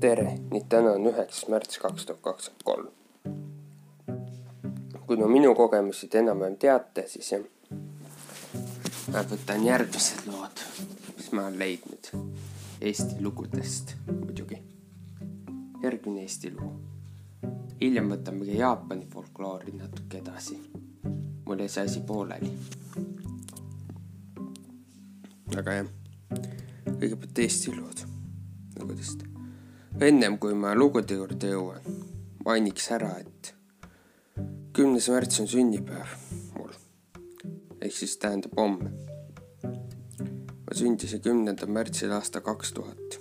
tere, nii täna on üheksas märts kaks tuhat kakskümmend kolm. kuna minu kogemusi te enam-vähem teate, siis jah, ma võtan järgmised lood, mis ma olen leidnud Eesti lugudest muidugi. järgmine Eesti lugu. hiljem võtame ka Jaapani folkloori natuke edasi. mul jäi see asi pooleli. aga jah, kõigepealt Eesti lood ennem kui ma lugude juurde jõuan, mainiks ära, et kümnes märts on sünnipäev mul. ehk siis tähendab homme. ma sündisin kümnendal märtsil aasta kaks tuhat.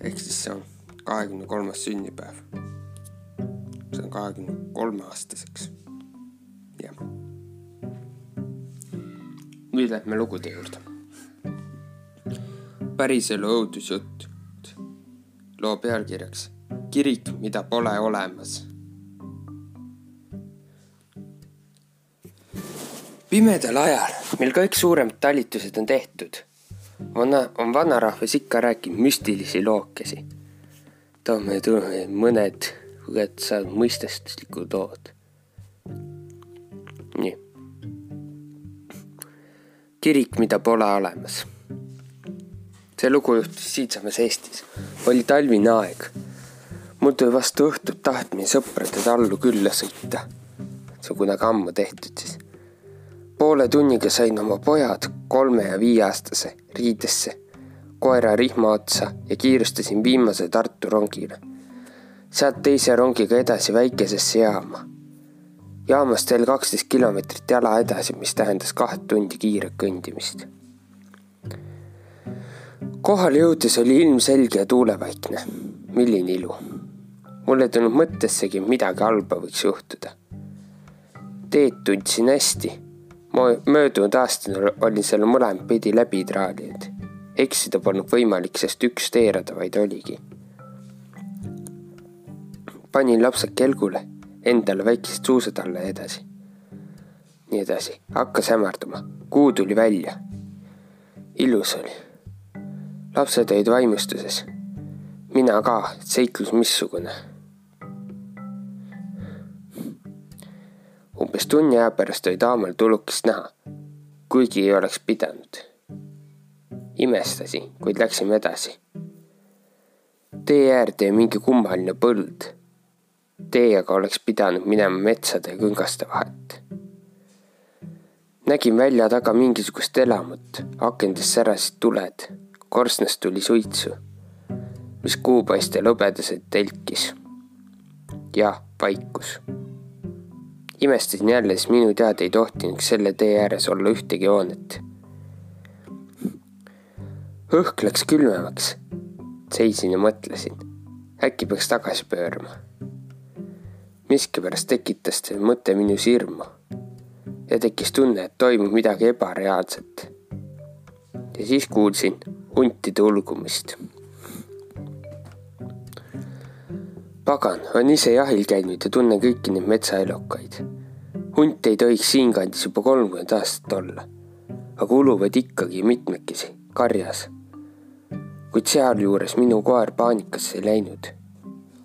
ehk siis see on kahekümne kolmas sünnipäev. see on kahekümne kolme aastaseks. jah. nüüd lähme lugude juurde. päriselu õudusjutt loo pealkirjaks Kirik, mida pole olemas. pimedal ajal, mil kõik suuremad talitused on tehtud, on, on vanarahvas ikka rääkinud müstilisi lookesi. toome mõned õetsad mõistestuslikud lood. nii. kirik, mida pole olemas see lugu juhtus siinsamas Eestis. oli talvine aeg. mul tuli vastu õhtut tahtmine sõprade tallu külla sõita. see on kunagi ammu tehtud siis. poole tunniga sain oma pojad, kolme ja viieaastase, riidesse, koera rihma otsa ja kiirustasin viimase Tartu rongile. sealt teise rongiga edasi väikesesse jaama. jaamast veel kaksteist kilomeetrit jala edasi, mis tähendas kaht tundi kiiret kõndimist kohale jõudes oli ilm selge ja tuulevaikne. milline ilu. mul ei tulnud mõttessegi, midagi halba võiks juhtuda. teed tundsin hästi. möödunud aastal olin seal mõlemat pidi läbi traalinud. eksida polnud võimalik, sest üks teerada vaid oligi. panin lapsed kelgule, endale väikesed suusad alla ja edasi. nii edasi, hakkas hämarduma, kuu tuli välja. ilus oli lapsed olid vaimustuses. mina ka, seiklus missugune. umbes tunni aja pärast oli taamal tulukest näha, kuigi ei oleks pidanud. imestasin, kuid läksime edasi. tee äärde jäi mingi kummaline põld. tee aga oleks pidanud minema metsade ja küngaste vahet nägin välja taga mingisugust elamut, akendest särasid tuled korstnast tuli suitsu, mis kuupaistel hõbedaselt telkis. ja vaikus. imestasin jälle, sest minu teada ei tohtinud selle tee ääres olla ühtegi hoonet. õhk läks külmemaks. seisin ja mõtlesin, äkki peaks tagasi pöörama. miskipärast tekitas see mõte minus hirmu ja tekkis tunne, et toimub midagi ebareaalset. ja siis kuulsin huntide ulgumist. pagan, olen ise jahil käinud ja tunnen kõiki neid metsaelukaid. hunt ei tohiks siinkandis juba kolmkümmend aastat olla, aga uluvad ikkagi mitmekesi, karjas. kuid sealjuures minu koer paanikasse ei läinud.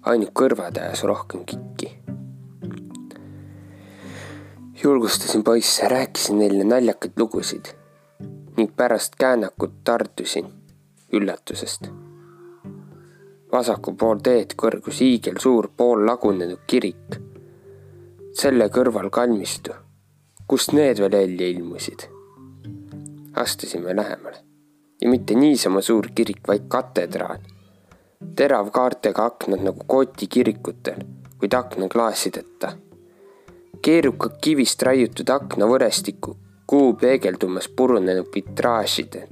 ainult kõrvad ajas rohkem kikki julgustasin poisse, rääkisin neile naljakaid lugusid ning pärast käänakut tardusin üllatusest. vasakul pool teed kõrgus hiigelsuur poollagunenud kirik. selle kõrval kalmistu, kust need veel elli ilmusid. astusime lähemale ja mitte niisama suur kirik, vaid katedraal. teravkaartega aknad nagu Kooti kirikutel, kuid aknaklaasideta. keerukad kivist raiutud aknavõrestiku kuu peegeldumas purunenud vitraažide.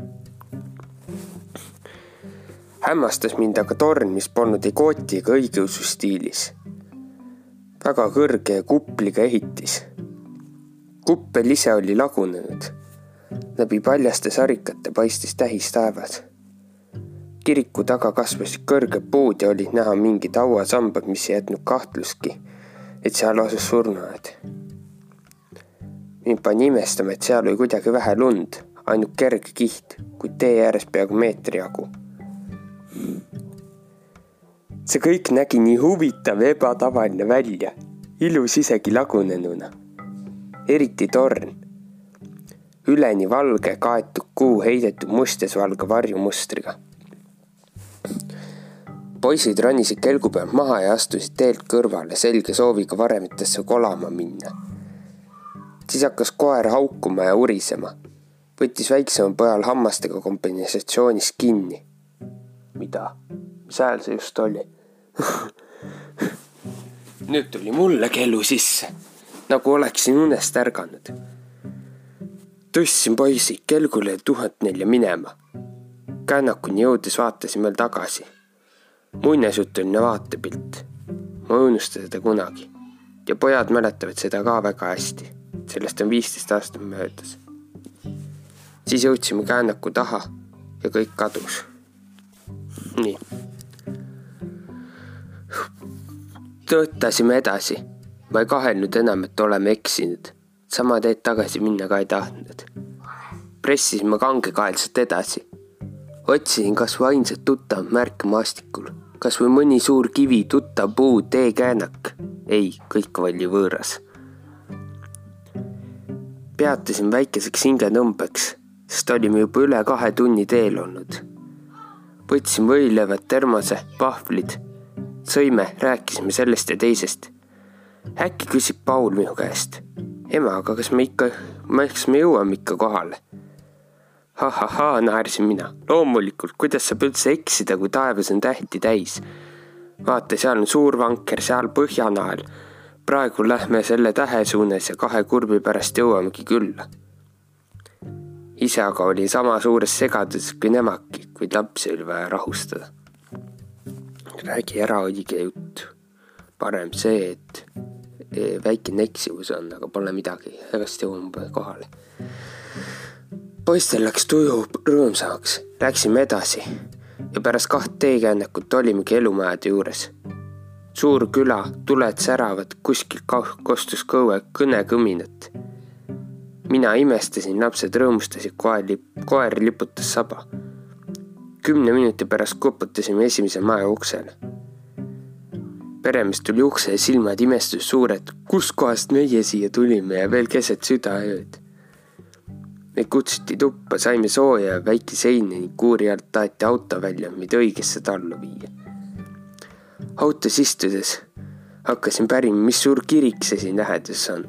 Hämmastas mind aga torn, mis polnud ei kooti ega õigeusu stiilis. väga kõrge ja kupliga ehitis. kuppel ise oli lagunenud. läbi paljaste sarikate paistis tähistaevas. kiriku taga kasvasid kõrged puud ja olid näha mingid hauasambad, mis ei jätnud kahtlustki, et seal asus surnuaed mind pani imestama, et seal oli kuidagi vähe lund, ainult kerge kiht, kuid tee ääres peaaegu meetri jagu. See kõik nägi nii huvitav ja ebatavaline välja, ilus isegi lagunenuna. eriti torn. üleni valge kaetud kuu heidetud mustlasvalge varjumustriga. poisid ronisid kelgu pealt maha ja astusid teelt kõrvale selge sooviga varemetesse kolama minna. siis hakkas koer haukuma ja urisema. võttis väiksema pojal hammastega kompensatsioonist kinni. Mida? mis hääl see just oli? nüüd tuli mulle kellu sisse, nagu oleksin unest ärganud. tõstsin poisi kelgule tuhat nelja minema. kännakuni jõudes vaatasin veel tagasi. muinasjutuline vaatepilt. ma ei unusta seda kunagi. ja pojad mäletavad seda ka väga hästi. sellest on viisteist aastat möödas. siis jõudsime kännaku taha ja kõik kadus. Nii töötasime edasi. ma ei kahelnud enam, et oleme eksinud. sama teed tagasi minna ka ei tahtnud. pressisime kangekaelselt edasi. otsisin kas või ainsat tuttavat märke maastikul, kas või mõni suur kivi, tuttav puu, teekäänak. ei, kõik oli võõras. peatasin väikeseks hingetõmbeks, sest olime juba üle kahe tunni teel olnud. Võtsin võileivad, termose, pahvlid sõime, rääkisime sellest ja teisest. äkki küsib Paul minu käest. ema, aga kas me ikka, kas me jõuame ikka kohale ha,? ahahhaa, naersin mina. loomulikult, kuidas saab üldse eksida, kui taevas on tähti täis? vaata, seal on suur vanker, seal põhjanael. praegu lähme selle tähe suunas ja kahe kurvi pärast jõuamegi külla. Ise aga oli sama suures segaduses kui nemadki, kuid lapsi oli vaja rahustada räägi ära õige jutt. parem see, et e, väikene eksivus on, aga pole midagi, pärast jõuame kohale. poistel läks tuju rõõmsamaks, läksime edasi ja pärast kaht teekännakut olimegi elumajade juures. suur küla, tuled säravad, kuskilt kostus kõue kõnekõminat. Mina imestasin, lapsed rõõmustasid, koer, koer liputas saba kümne minuti pärast koputasime esimese maja uksele. peremees tuli ukse ja silmad imestus suured, kuskohast meie siia tulime ja veel keset südaööd. meid kutsuti tuppa, saime sooja ja väike sein ning kuuri alt taeti auto välja, meid õigesse tallu viia. autos istudes hakkasin pärima, mis suur kirik see siin läheduses on.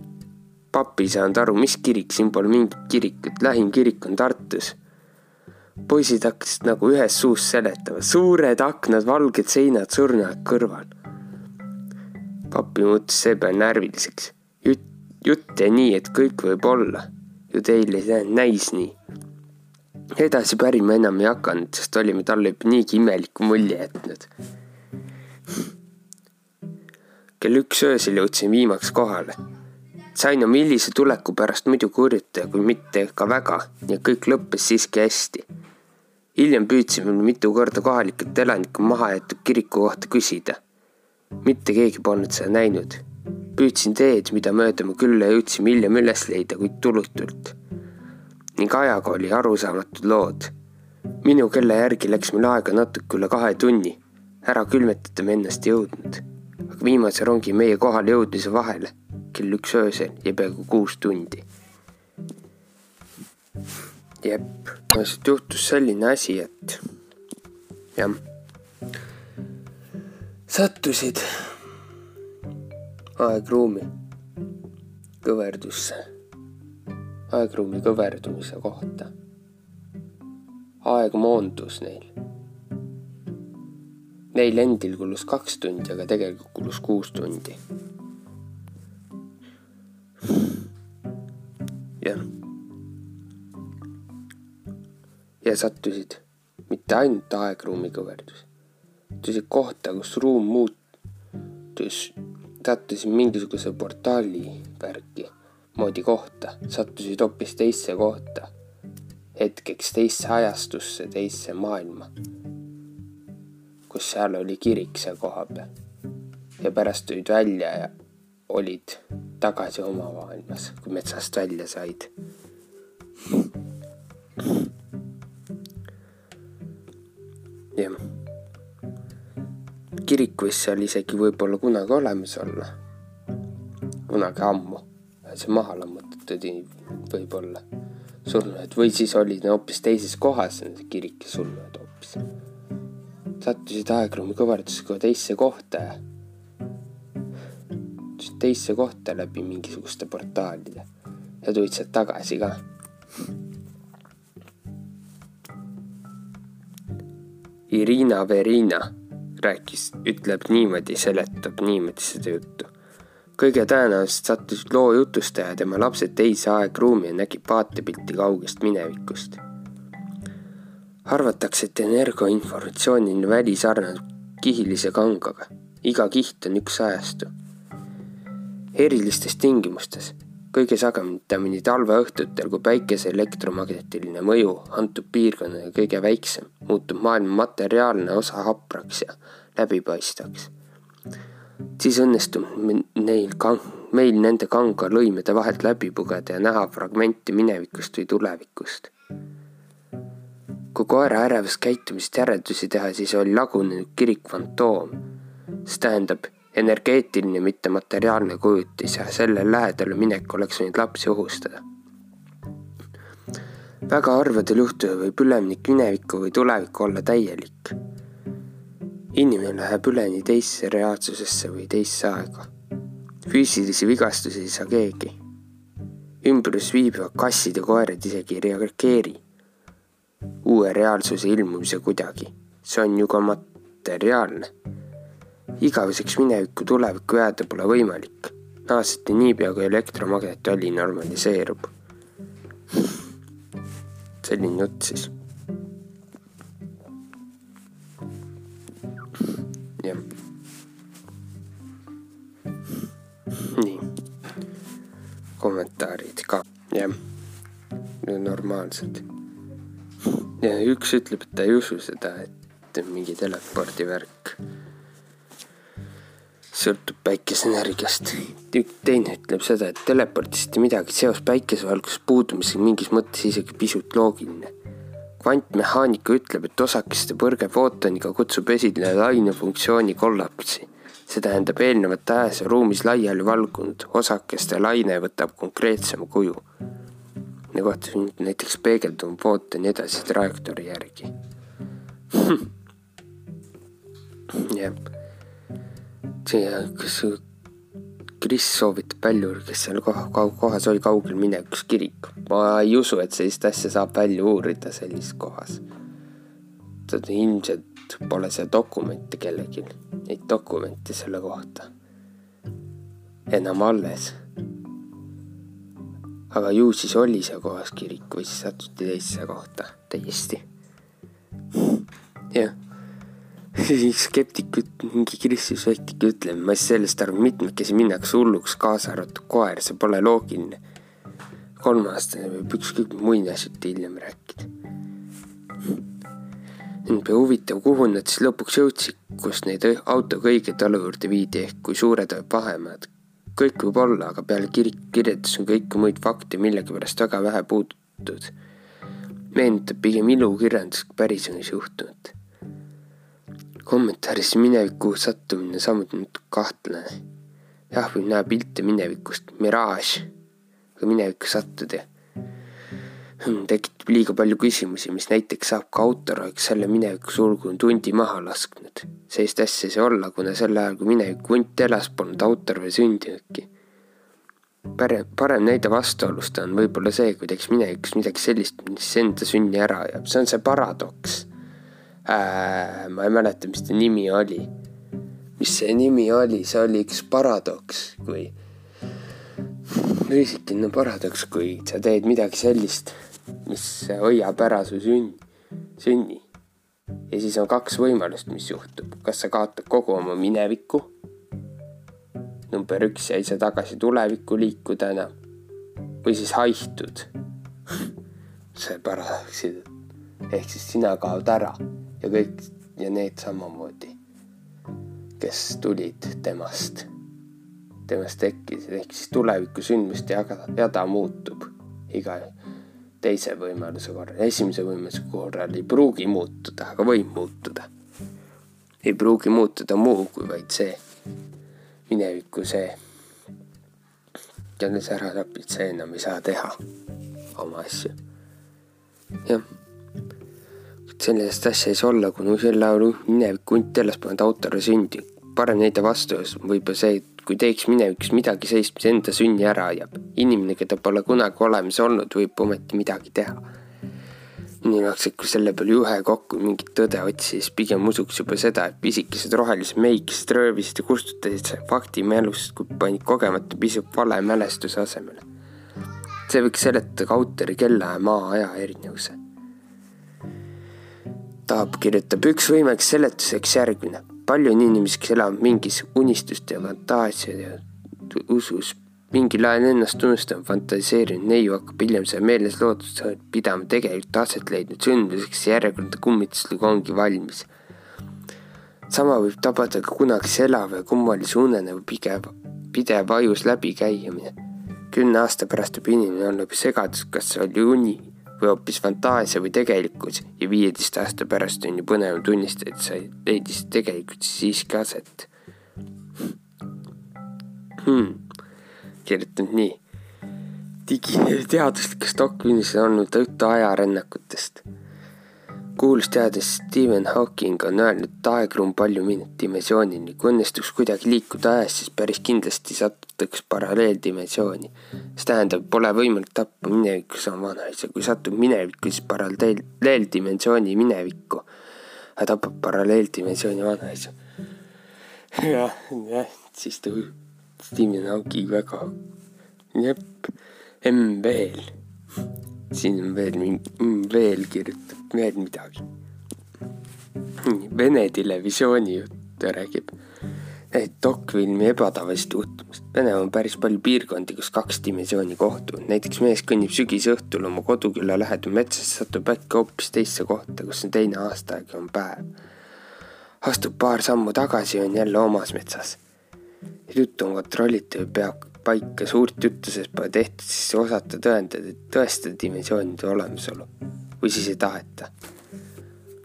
Papp ei saanud aru, mis kirik, siin pole mingit kirikut, lähim kirik on Tartus poisid hakkasid nagu ühes suus seletama, suured aknad, valged seinad, surnuaed kõrval. papi muutus seepeale närviliseks. jutt, jutt jäi nii, et kõik võib olla. ju teil ei näis nii. edasi pärima enam ei hakanud, sest olime talle juba niigi imeliku mulje jätnud. kell üks öösel jõudsin viimaks kohale sain oma hilise tuleku pärast muidugi hurjutada, kui mitte ka väga ja kõik lõppes siiski hästi hiljem püüdsime mitu korda kohalikelt elanikelt maha jäetud kiriku kohta küsida. mitte keegi polnud seda näinud. püüdsin teed, mida mööda me külla jõudsime hiljem üles leida, kuid tulutult. ning ajaga oli arusaamatud lood. minu kella järgi läks meil aega natuke üle kahe tunni. ära külmetada me ennast ei jõudnud. Viimase rongi meie kohale jõudmise vahele kell üks öösel jäi peaaegu kuus tundi jep, lihtsalt juhtus selline asi, et jah, sattusid aegruumi kõverdusse, aegruumi kõverdumise kohta. aeg moondus neil. Neil endil kulus kaks tundi, aga tegelikult kulus kuus tundi. jah ja sattusid mitte ainult aegruumi kõverdus, sattusid kohta, kus ruum muutus, sattusid mingisuguse portaali värki moodi kohta, sattusid hoopis teisse kohta, hetkeks teisse ajastusse, teisse maailma, kus seal oli kirik seal koha peal. ja pärast tulid välja ja olid tagasi oma maailmas, kui metsast välja said kirik võis seal isegi võib-olla kunagi olemas olla. kunagi ammu, see maha lammutatud võib-olla surnud või siis oli ta hoopis teises kohas, kirik ja surnud hoopis. Sattusid aegruumi kõverdusega teisse kohta teisse kohta läbi mingisuguste portaalide ja tulid sealt tagasi ka Irina Verina rääkis, ütleb niimoodi, seletab niimoodi seda juttu. kõige tõenäoliselt sattusid loo jutustaja ja tema lapsed teise aegruumi ja nägid vaatepilti kaugest minevikust. Arvatakse, et energiainformatsiooniline väli sarnaneb kihilise kangaga. iga kiht on üks ajastu. erilistes tingimustes kõige sagedamini talveõhtutel, kui päikese elektromagnetiline mõju antud piirkonnale kõige väiksem, muutub maailma materiaalne osa hapraks ja läbipaistvaks. siis õnnestub neil kang-, meil nende kanga lõimede vahelt läbi pugeda ja näha fragmenti minevikust või tulevikust. Kui koera ärevast käitumisest järeldusi teha, siis oli lagunenud kirik fantoom. see tähendab energeetiline, mitte materiaalne kujutis ja selle lähedale minek oleks võinud lapsi ohustada. väga harvadel juhtudel võib üleminek minevikku või tulevikku olla täielik. inimene läheb üleni teisse reaalsusesse või teisse aega. füüsilisi vigastusi ei saa keegi. ümbruses viibivad kassid ja koerad isegi ei reageeri uue reaalsuse ilmumise kuidagi. see on ju ka materiaalne igaveseks minevikku tulevikku jääda pole võimalik. naasete niipea, kui elektromagnetväli normaliseerub. selline jutt siis. jah. nii. kommentaarid ka, jah. normaalsed. Ja üks ütleb, et ta ei usu seda, et mingi telepordi värk sõltub päikeseenergiast. teine ütleb seda, et teleportist midagi seos päikesevalguse puudumisega mingis mõttes isegi pisut loogiline. kvantmehaanika ütleb, et osakeste põrge footoniga kutsub esile lainefunktsiooni kollapsi. see tähendab eelnevat ajas ja ruumis laiali valgunud osakeste laine võtab konkreetsema kuju. Nagu näiteks peegelduv footon edasi trajektoori järgi. jah see, kas Kris soovitab väljur, kes seal koha, kohas oli kaugel minevikus kirik. ma ei usu, et sellist asja saab välja uurida sellises kohas. ilmselt pole seal dokumente kellelgi, neid dokumente selle kohta enam alles. Aga ju siis oli seal kohas kirik või siis satuti teisse kohta täiesti. jah skeptik, mingi kristlusvektik ütleb, ma siis sellest arvan, mitmekesi minnakse hulluks, kaasa arvatud koer, see pole loogiline. kolmeaastane võib ükskõik muinasjutte hiljem rääkida. huvitav, kuhu nad siis lõpuks jõudsid, kus neid autoga õige talu juurde viidi, ehk kui suured vahemaad. Kõik võib olla, aga peale kirik kirjeldus on kõiki muid fakte millegipärast väga vähe puudutud. meenutab pigem ilukirjandust kui päriselus juhtunut kommentaaris minevikku sattumine samuti natuke kahtlane. jah, võib näha pilte minevikust, miraaž, kui minevikku sattuda. Hmm, tekitab liiga palju küsimusi, mis näiteks saab, kui autor oleks selle mineviku sulgunud hundi maha lasknud. sellist asja ei saa olla, kuna sel ajal, kui mineviku hunt elas, polnud autor veel sündinudki. parem, parem näide vastuolust on võib-olla see, kui teeks minevikus midagi sellist, mis enda sünni ära ajab, see on see paradoks äh,. ma ei mäleta, mis ta nimi oli. mis see nimi oli, see oli üks paradoks, kui. füüsikaline paradoks, kui sa teed midagi sellist, mis hoiab ära su sünni, sünni. ja siis on kaks võimalust, mis juhtub, kas sa kaotad kogu oma minevikku. number üks, sa ei saa tagasi tulevikku liikuda enam. või siis haihtud. See paradoks, ehk siis sina kaod ära. Ja kõik ja need samamoodi, kes tulid temast, temast tekkisid, ehk siis tuleviku sündmuste jagada, jada muutub. Iga teise võimaluse korral, esimese võimaluse korral ei pruugi muutuda, aga võib muutuda. ei pruugi muutuda muu kui vaid see, mineviku see, kelle sa ära tapid, see enam ei saa teha oma asju. jah, sellist asja ei saa olla, kuna sel ajal mineviku hunt alles polnud autole sündi. parem neile vastu võib-olla see, et kui teeks minevikus midagi sellist, mis enda sünni ära ajab. inimene, keda pole kunagi olemas olnud, võib ometi midagi teha. oleks, et kui selle peale juhe kokku mingit tõde otsis, pigem usuks juba seda, et pisikesed rohelised meikesed röövisid ja kustutasid selle fakti mälust, kui panid kogemata pisut vale mälestuse asemele. see võiks seletada ka autori kella ja maa aja erinevuse Taab kirjutab üks võimalik seletuseks järgmine palju on inimesi, kes elavad mingis unistuste ja fantaasiad ja usus mingil ajal ennast tunnustama, fantaseerinud neiu hakkab hiljem seal meeles lootust pidama tegelikult aset leidnud sündmuseks järjekordne kummituslugu ongi valmis. sama võib tabada ka kunagise elava ja kummalise unene või pigem pidev ajus läbikäimine. kümne aasta pärast võib inimene olla juba segadus, kas see oli uni või hoopis fantaasia või tegelikkus. Ja viieteist aasta pärast on ju põnev tunnistada, et sa leidis tegelikult siiski aset. Hmm.. kirjutan nii. digiteaduslikes doktriinis on olnud juttu ajarännakutest kuulus teadus Stephen Hawking on öelnud, et aegruum palju minut dimensioonini. kui õnnestuks kuidagi liikuda ajas, siis päris kindlasti satutaks paralleeldimensiooni. see tähendab, pole võimalik tappa minevikus oma vanaisa. kui satub minevikku, siis paralleeldimensiooni minevikku. tapab paralleeldimensiooni vanaisa. jah, jah, siis ta Stephen Hawking väga, jep, M veel siin on veel mingi, veel kirjutab veel midagi. Vene televisiooni juttu räägib dokfilmi ebatavalisest juhtumist. Venemaal on päris palju piirkondi, kus kaks dimensiooni kohtuvad. näiteks mees kõnnib sügisõhtul oma koduküla lähedal metsas, satub äkki hoopis teisse kohta, kus on teine aastaaeg ja on päev. astub paar sammu tagasi ja on jälle omas metsas. jutt on kontrollitud ja peab paika, suurt juttu sellest pole tehtud, siis osata tõendada, tõestada dimensioonide olemasolu. või siis ei taheta.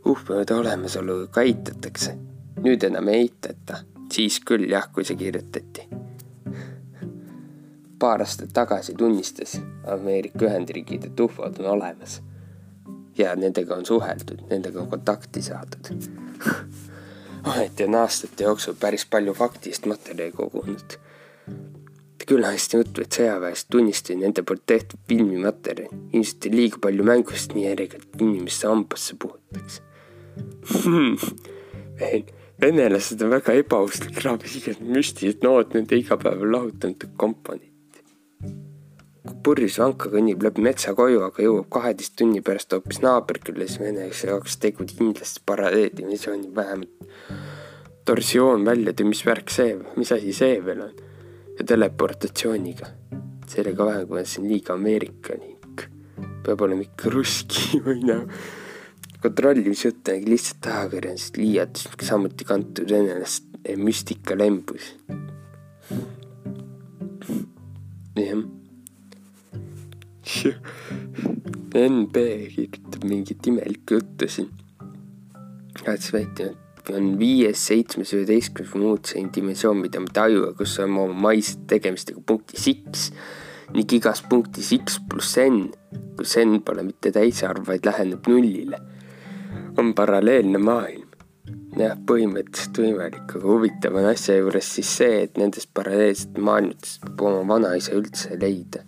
uhkemate olemasolu ka eitatakse. nüüd enam ei eitata, siis küll jah, kui see kirjutati. paar aastat tagasi tunnistas Ameerika Ühendriigid, et ufod on olemas. ja nendega on suheldud, nendega on kontakti saadud ometi on aastate jooksul päris palju faktist materjali kogunud hästi juttu, et sõjaväest tunnistaja nende poolt tehtud filmimaterjali. ilmselt on liiga palju mängust nii järjekord inimeste hambasse puhutakse venelased on väga ebausklik rahvas, igasugused müstilised nood nende igapäeval lahutanud komponenti. kui purjus vanka kõnnib läbi metsa koju, aga jõuab kaheteist tunni pärast hoopis naaberkülla, siis venelase jaoks tegu kindlasti paralleeldimensiooni vähemalt torsioon välja, et mis värk see, mis asi see veel on ja teleportatsiooniga. sellega vähem, kui ma ütlesin liiga ameerikalik. peab olema ikka ruski või noh, kontrollimisjutt on lihtsalt ajakirjandusest liialdus, samuti kantud venelast müstika lembus. jah. NB kirjutab mingit imelikku juttu siin. tahtis väita, et on viies, seitsmes, üheteistkümnes või muud selline dimensioon, mida me tajume, kus on oma maised tegemistega punktis X ning igas punktis X pluss N, kus N pole mitte täisarv, vaid läheneb nullile, on paralleelne maailm. jah, põhimõtteliselt võimalik, aga huvitav on asja juures siis see, et nendest paralleelsetest maailmadest peab oma vanaisa üldse leida.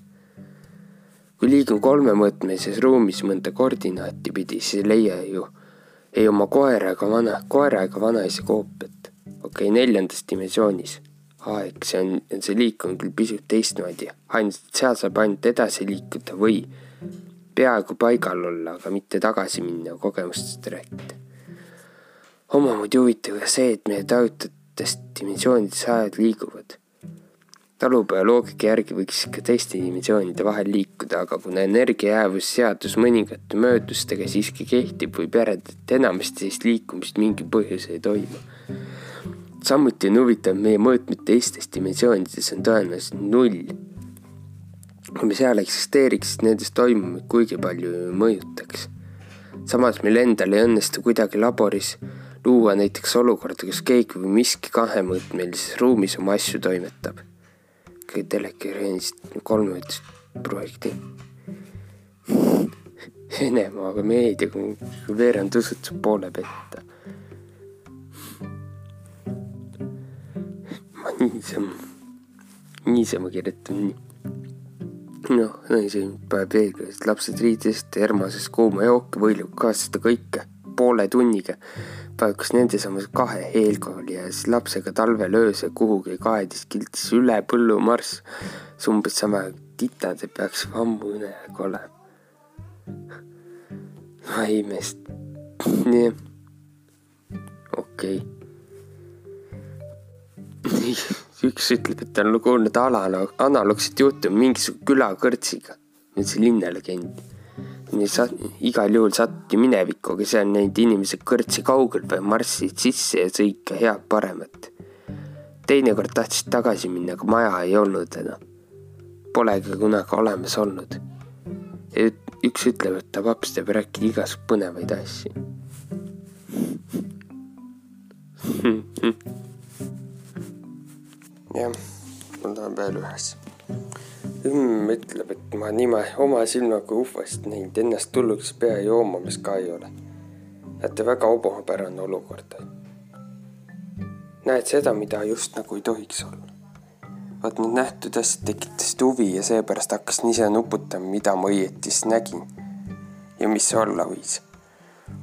kui liigun kolmemõõtmelises ruumis mõnda koordinaati pidi, siis ei leia ju ei oma koera ega vana, koera ega vanaisa koopiat. okei okay,, neljandas dimensioonis. aeg, see on, see liik on küll pisut teistmoodi, ainult seal saab ainult edasi liikuda või peaaegu paigal olla, aga mitte tagasi minna kogemustest rääkida. omamoodi huvitav ka see, et meie tajutavatest dimensioonidest ajad liiguvad talupoja loogika järgi võiks ka teiste dimensioonide vahel liikuda, aga kuna energiajäävusseadus mõningate möödustega siiski kehtib, võib järeldada, et enamasti sellist liikumist mingil põhjusel ei toimu. samuti on huvitav, meie mõõtmed teistes dimensioonides on tõenäoliselt null. kui me seal eksisteeriks, siis nendes toimumist kuigi palju mõjutaks. samas meil endal ei õnnestu kuidagi laboris luua näiteks olukorda, kus keegi või miski kahemõõtmelises ruumis oma asju toimetab. Telekreenist kolmemeetrist projekti. Venemaaga meediaga veerand usutus poole petta. ma niisama, niisama kirjutan nii noh, naisi paneb peeglis, lapsed riidest, hermases kuuma jooki, võilub kaasa seda kõike poole tunniga paigutas nendesamuse kahe eelkooli siis lapsega talvel öösel kuhugi kaedis kiltis üle põllu marss. see umbes sama titad peaks ammu unega olema. ma ei imesta. nii, okei okay. üks ütleb, et ta on kuulnud analoogset juttu mingisuguse külakõrtsiga. nüüd see linnalegend sa igal juhul satud minevikku, aga seal neid inimesed kõrtsi kaugel või marssisid sisse ja sõid ka head paremat. teinekord tahtsid tagasi minna, aga maja ei olnud enam. Polegi kunagi olemas olnud. üks ütleb, et ta paps teeb rääkida igasugu põnevaid asju. jah, mul on veel ühe hümn ütleb, et ma nime oma silmaga ufast näinud, ennast tulnuks pea joomamas ka ei ole. näete, väga omapärane olukord. näed seda, mida just nagu ei tohiks olla. vaat need nähtud asjad tekitasid huvi ja seepärast hakkasin ise nuputama, mida ma õieti siis nägin ja mis see olla võis.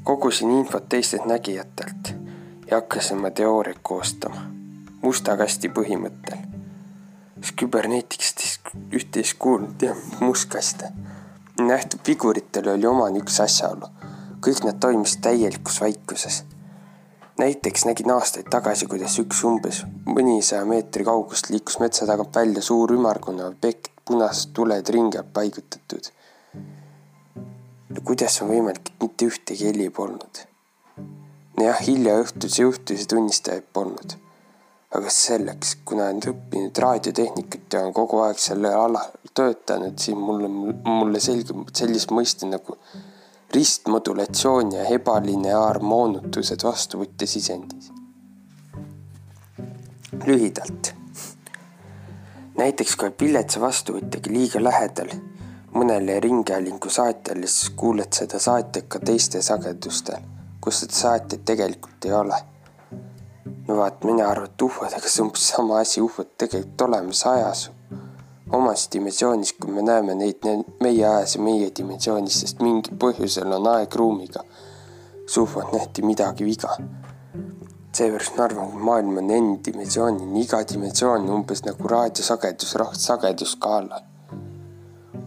kogusin infot teistelt nägijatelt ja hakkasin oma teooriat koostama musta kasti põhimõttel kas küberneetikast üht-teist kuulnud jah, mustkaste. nähtud figuritel oli omane üks asjaolu. kõik nad toimisid täielikus vaikuses. näiteks nägin aastaid tagasi, kuidas üks umbes mõnisaja meetri kaugust liikus metsa tagant välja suur ümmargune objekt, punased tuled ringi paigutatud. no kuidas on võimalik, et mitte ühtegi heli polnud? nojah, hilja õhtul see juhtus ja tunnistajaid polnud aga selleks, kuna olen õppinud raadiotehnikat ja olen kogu aeg sellel alal töötanud, siis mulle, mulle selgub sellist mõiste nagu ristmodulatsioon ja ebalineaarmoonutused vastuvõtjasisendis. lühidalt. näiteks kui viletsa vastuvõtjaga liiga lähedal mõnele ringhäälingu saatjale, siis kuuled seda saatjat ka teiste sagedustel, kus seda saatjat tegelikult ei ole no vaat, mina arvan, et ufodega see umbes sama asi, ufod tegelikult olemas ajas, omas dimensioonis, kui me näeme neid meie ajas ja meie dimensioonis, sest mingil põhjusel on aeg-ruumiga. ufod nähti midagi viga. seepärast ma arvan, et maailm on N-dimensiooniline, iga dimensioon umbes nagu raadiosagedus, sagedusskaalal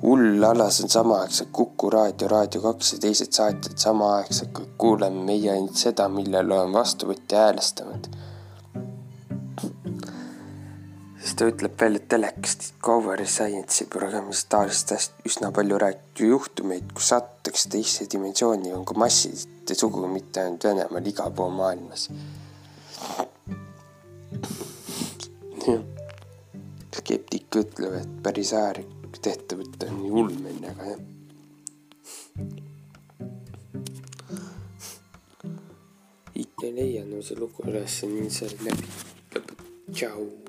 hull alas on samaaegselt Kuku raadio, Raadio kaks ja teised saatjad samaaegselt, kuuleme meie ainult seda, millele on vastuvõtja häälestanud siis ta ütleb veel, et telekast Discovery Science'i programmis taolist asjast üsna palju räägitud juhtumeid, kus satutakse teise dimensiooni, on ka massiliselt ja sugugi mitte ainult Venemaal, igal pool maailmas. skeptik ütleb, et päris äärlik tehtavõte on nii ulmeline, aga jah. ikka ei leia no see lugu üles, nii see läbi lõpeb. tšau.